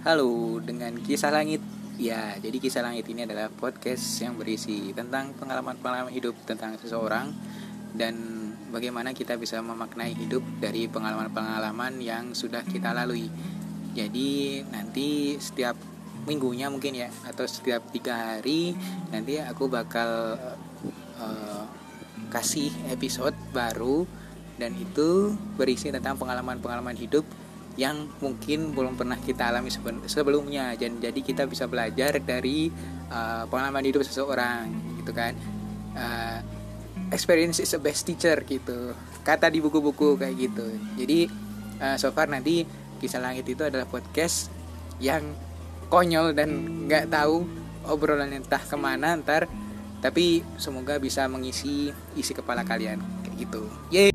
Halo, dengan Kisah Langit. Ya, jadi Kisah Langit ini adalah podcast yang berisi tentang pengalaman-pengalaman hidup tentang seseorang dan bagaimana kita bisa memaknai hidup dari pengalaman-pengalaman yang sudah kita lalui. Jadi nanti setiap minggunya mungkin ya atau setiap tiga hari nanti aku bakal uh, kasih episode baru dan itu berisi tentang pengalaman-pengalaman hidup yang mungkin belum pernah kita alami sebelumnya. Dan jadi kita bisa belajar dari uh, pengalaman hidup seseorang gitu kan. Uh, experience is the best teacher gitu. Kata di buku-buku kayak gitu. Jadi uh, so far nanti kisah langit itu adalah podcast yang konyol dan nggak tahu obrolan entah ke mana ntar. Tapi semoga bisa mengisi isi kepala kalian kayak gitu. Yeay.